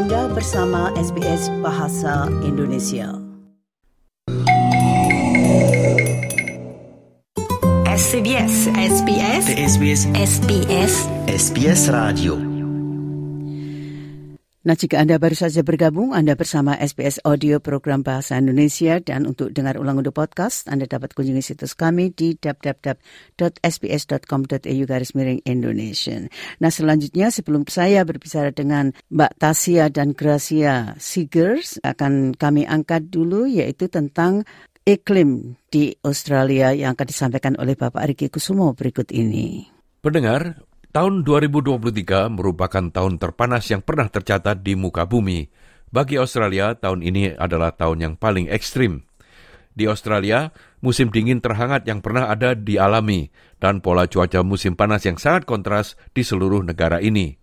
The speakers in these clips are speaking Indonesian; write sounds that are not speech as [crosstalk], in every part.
Anda bersama SBS Bahasa Indonesia. SBS SBS SBS SBS SBS Radio Nah, jika Anda baru saja bergabung, Anda bersama SBS Audio Program Bahasa Indonesia dan untuk dengar ulang untuk podcast, Anda dapat kunjungi situs kami di www.sbs.com.au garis miring Indonesia. Nah, selanjutnya sebelum saya berbicara dengan Mbak Tasia dan Gracia Sigers, akan kami angkat dulu yaitu tentang iklim di Australia yang akan disampaikan oleh Bapak Riki Kusumo berikut ini. Pendengar, tahun 2023 merupakan tahun terpanas yang pernah tercatat di muka bumi. Bagi Australia, tahun ini adalah tahun yang paling ekstrim. Di Australia, musim dingin terhangat yang pernah ada dialami dan pola cuaca musim panas yang sangat kontras di seluruh negara ini.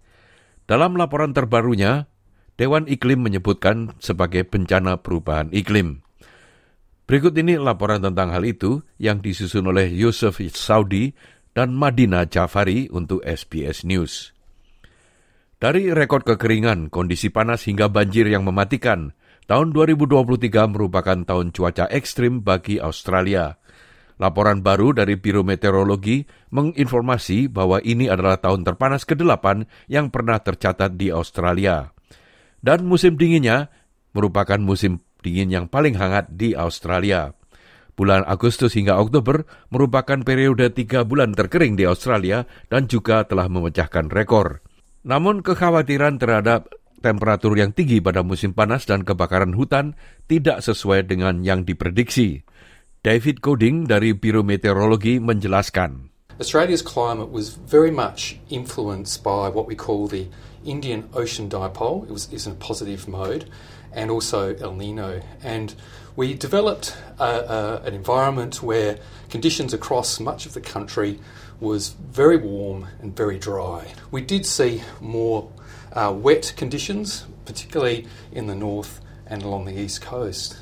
Dalam laporan terbarunya, Dewan Iklim menyebutkan sebagai bencana perubahan iklim. Berikut ini laporan tentang hal itu yang disusun oleh Yusuf Saudi dan Madina Jafari untuk SBS News. Dari rekod kekeringan, kondisi panas hingga banjir yang mematikan, tahun 2023 merupakan tahun cuaca ekstrim bagi Australia. Laporan baru dari Biro Meteorologi menginformasi bahwa ini adalah tahun terpanas ke-8 yang pernah tercatat di Australia. Dan musim dinginnya merupakan musim dingin yang paling hangat di Australia. Bulan Agustus hingga Oktober merupakan periode tiga bulan terkering di Australia dan juga telah memecahkan rekor. Namun kekhawatiran terhadap temperatur yang tinggi pada musim panas dan kebakaran hutan tidak sesuai dengan yang diprediksi. David Coding dari Biro Meteorologi menjelaskan. Australia's climate was very much influenced by what we call the Indian Ocean Dipole. It was in a positive mode, and also El Nino. And we developed a, a, an environment where conditions across much of the country was very warm and very dry. We did see more uh, wet conditions, particularly in the north and along the east coast.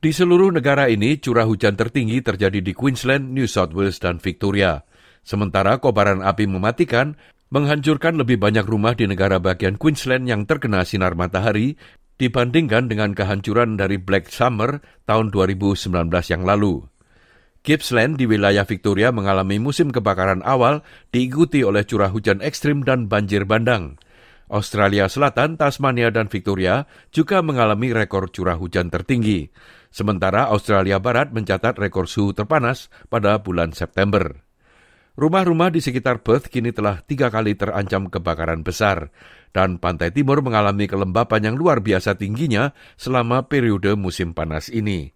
Di seluruh negara ini, curah hujan tertinggi terjadi di Queensland, New South Wales, dan Victoria. Sementara kobaran api mematikan, menghancurkan lebih banyak rumah di negara bagian Queensland yang terkena sinar matahari dibandingkan dengan kehancuran dari Black Summer tahun 2019 yang lalu. Gippsland di wilayah Victoria mengalami musim kebakaran awal diikuti oleh curah hujan ekstrim dan banjir bandang. Australia Selatan, Tasmania, dan Victoria juga mengalami rekor curah hujan tertinggi. Sementara Australia Barat mencatat rekor suhu terpanas pada bulan September. Rumah-rumah di sekitar Perth kini telah tiga kali terancam kebakaran besar, dan pantai timur mengalami kelembapan yang luar biasa tingginya selama periode musim panas ini.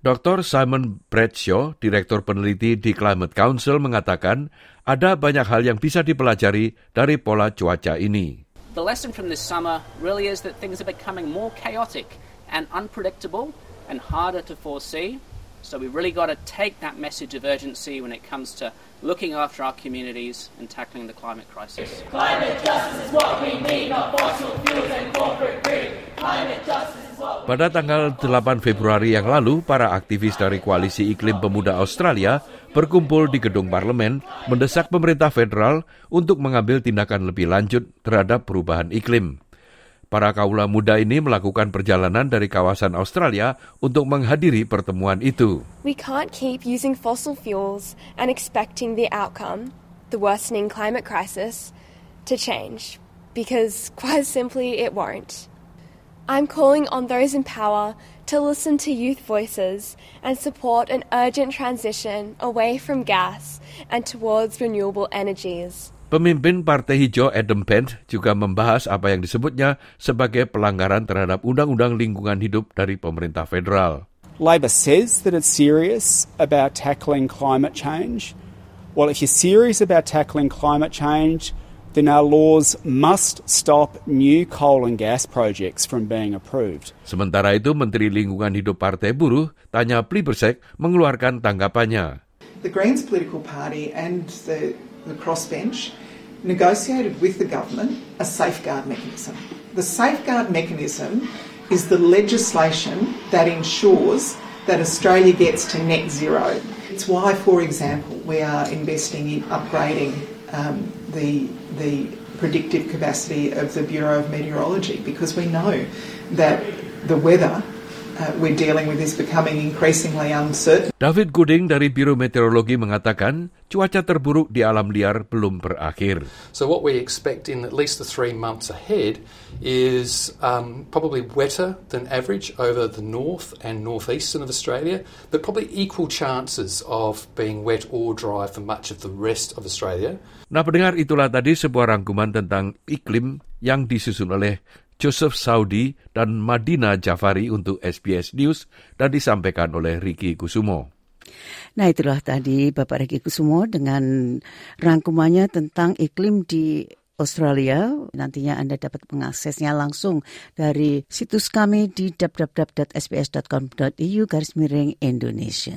Dr. Simon Bradshaw, Direktur Peneliti di Climate Council, mengatakan ada banyak hal yang bisa dipelajari dari pola cuaca ini. The lesson from this summer really is that things are becoming more chaotic and unpredictable and harder to foresee. So we really got to take that message of urgency when it comes to looking after our communities and tackling the climate crisis. Climate justice is what we need, not fossil fuels and corporate greed. Climate justice is what Pada tanggal 8 Februari yang lalu, para aktivis dari Koalisi Iklim Pemuda Australia berkumpul di gedung parlemen mendesak pemerintah federal untuk mengambil tindakan lebih lanjut terhadap perubahan iklim. Para kaula muda ini melakukan perjalanan dari kawasan Australia untuk menghadiri pertemuan itu. We can't keep using fossil fuels and expecting the outcome, the worsening climate crisis, to change, because [laughs] quite simply it won't. I'm calling on those in power to listen to youth voices and support an urgent transition away from gas and towards renewable energies. Pemimpin Partai Hijau Adam Bent juga membahas apa yang disebutnya sebagai pelanggaran terhadap undang-undang lingkungan hidup dari pemerintah federal. Labor says that it's serious about tackling climate change. Well, if you're serious about tackling climate change, then our laws must stop new coal and gas projects from being approved. Sementara itu, Menteri Lingkungan Hidup Partai Buruh, Tanya Plibersek, mengeluarkan tanggapannya. The Greens political party and the, the crossbench negotiated with the government a safeguard mechanism. The safeguard mechanism is the legislation that ensures that Australia gets to net zero. It's why, for example, we are investing in upgrading um, the, the predictive capacity of the Bureau of Meteorology because we know that the weather we're dealing with is becoming increasingly uncertain. David Gooding dari Biro Meteorologi mengatakan cuaca terburuk di alam liar belum berakhir. So what we expect in at least the three months ahead is um, probably wetter than average over the north and northeastern of Australia, but probably equal chances of being wet or dry for much of the rest of Australia. Nah, pendengar itulah tadi sebuah rangkuman tentang iklim yang disusun oleh Joseph Saudi dan Madina Jafari untuk SBS News dan disampaikan oleh Ricky Kusumo. Nah itulah tadi Bapak Ricky Kusumo dengan rangkumannya tentang iklim di Australia. Nantinya Anda dapat mengaksesnya langsung dari situs kami di www.sbs.com.au garis miring Indonesia.